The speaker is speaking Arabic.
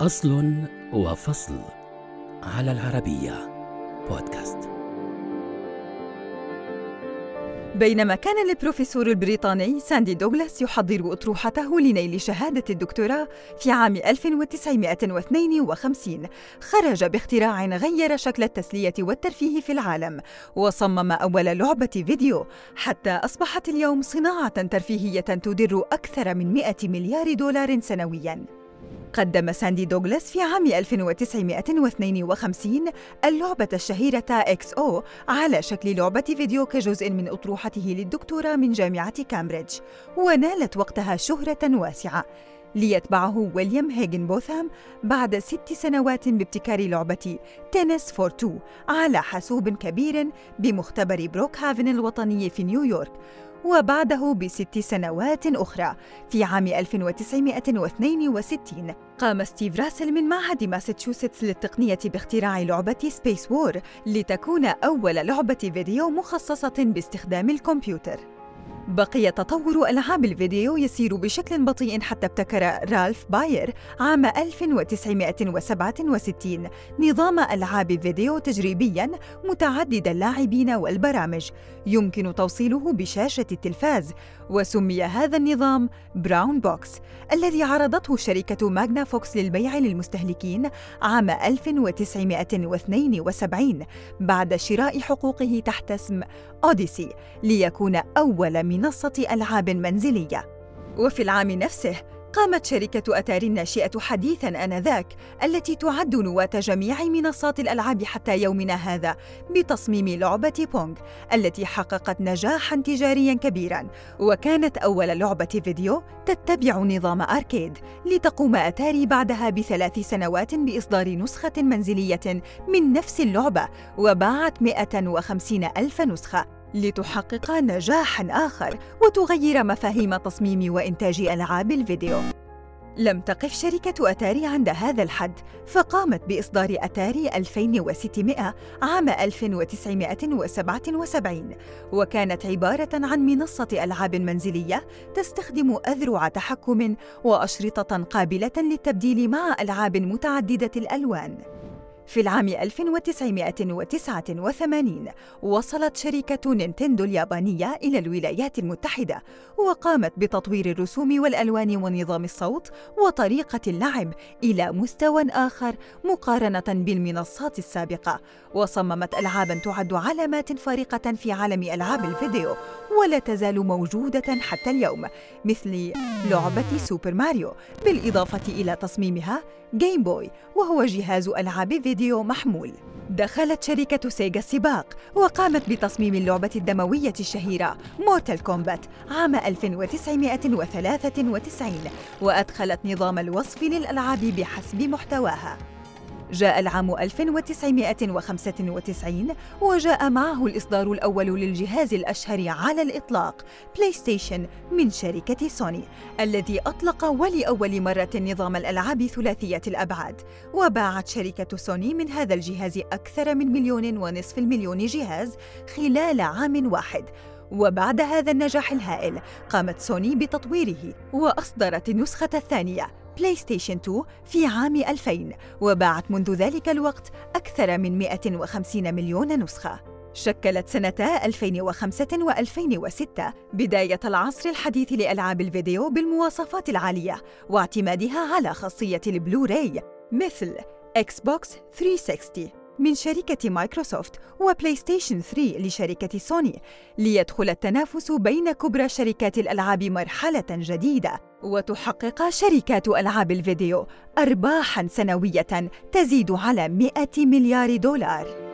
أصل وفصل على العربية بودكاست. بينما كان البروفيسور البريطاني ساندي دوغلاس يحضر أطروحته لنيل شهادة الدكتوراه في عام 1952 خرج باختراع غير شكل التسلية والترفيه في العالم وصمم أول لعبة فيديو حتى أصبحت اليوم صناعة ترفيهية تدر أكثر من 100 مليار دولار سنوياً. قدم ساندي دوغلاس في عام 1952 اللعبة الشهيرة إكس أو على شكل لعبة فيديو كجزء من أطروحته للدكتوراه من جامعة كامبريدج ونالت وقتها شهرة واسعة. ليتبعه ويليام هيجينبوثام بعد ست سنوات بابتكار لعبة تنس فور تو على حاسوب كبير بمختبر بروك هافن الوطني في نيويورك. وبعده بست سنوات أخرى. في عام 1962 قام ستيف راسل من معهد ماساتشوستس للتقنية باختراع لعبة سبيس وور لتكون أول لعبة فيديو مخصصة باستخدام الكمبيوتر. بقي تطور ألعاب الفيديو يسير بشكل بطيء حتى ابتكر رالف باير عام 1967 نظام ألعاب فيديو تجريبياً متعدد اللاعبين والبرامج. يمكن توصيله بشاشة التلفاز. وسمي هذا النظام براون بوكس الذي عرضته شركة ماغنا فوكس للبيع للمستهلكين عام 1972 بعد شراء حقوقه تحت اسم أوديسي ليكون أول منصة ألعاب منزلية. وفي العام نفسه قامت شركة أتاري الناشئة حديثاً آنذاك التي تعد نواة جميع منصات الألعاب حتى يومنا هذا بتصميم لعبة بونغ التي حققت نجاحاً تجارياً كبيراً. وكانت أول لعبة فيديو تتبع نظام أركيد لتقوم أتاري بعدها بثلاث سنوات بإصدار نسخة منزلية من نفس اللعبة وباعت 150 ألف نسخة. لتحقق نجاحاً آخر وتغير مفاهيم تصميم وإنتاج ألعاب الفيديو. لم تقف شركة أتاري عند هذا الحد، فقامت بإصدار أتاري 2600 عام 1977 وكانت عبارة عن منصة ألعاب منزلية تستخدم أذرع تحكم وأشرطة قابلة للتبديل مع ألعاب متعددة الألوان. في العام 1989 وصلت شركة نينتندو اليابانية إلى الولايات المتحدة وقامت بتطوير الرسوم والألوان ونظام الصوت وطريقة اللعب إلى مستوى آخر مقارنة بالمنصات السابقة. وصممت ألعاباً تعد علامات فارقة في عالم ألعاب الفيديو ولا تزال موجودة حتى اليوم مثل لعبة سوبر ماريو بالإضافة إلى تصميمها جيم بوي وهو جهاز ألعاب فيديو محمول. دخلت شركة سيجا السباق وقامت بتصميم اللعبة الدموية الشهيرة مورتال كومبات عام 1993 وأدخلت نظام الوصف للألعاب بحسب محتواها. جاء العام 1995 وجاء معه الإصدار الأول للجهاز الأشهر على الإطلاق بلاي ستيشن من شركة سوني الذي أطلق ولأول مرة نظام الألعاب ثلاثية الأبعاد وباعت شركة سوني من هذا الجهاز أكثر من مليون ونصف المليون جهاز خلال عام واحد. وبعد هذا النجاح الهائل قامت سوني بتطويره وأصدرت النسخة الثانية. بلاي ستيشن 2 في عام 2000 وباعت منذ ذلك الوقت أكثر من 150 مليون نسخة. شكلت سنتا 2005 و2006 بداية العصر الحديث لألعاب الفيديو بالمواصفات العالية واعتمادها على خاصية البلوراي مثل إكس بوكس 360 من شركة مايكروسوفت وبلاي ستيشن 3 لشركة سوني ليدخل التنافس بين كبرى شركات الألعاب مرحلة جديدة وتحقق شركات ألعاب الفيديو أرباحاً سنوية تزيد على 100 مليار دولار.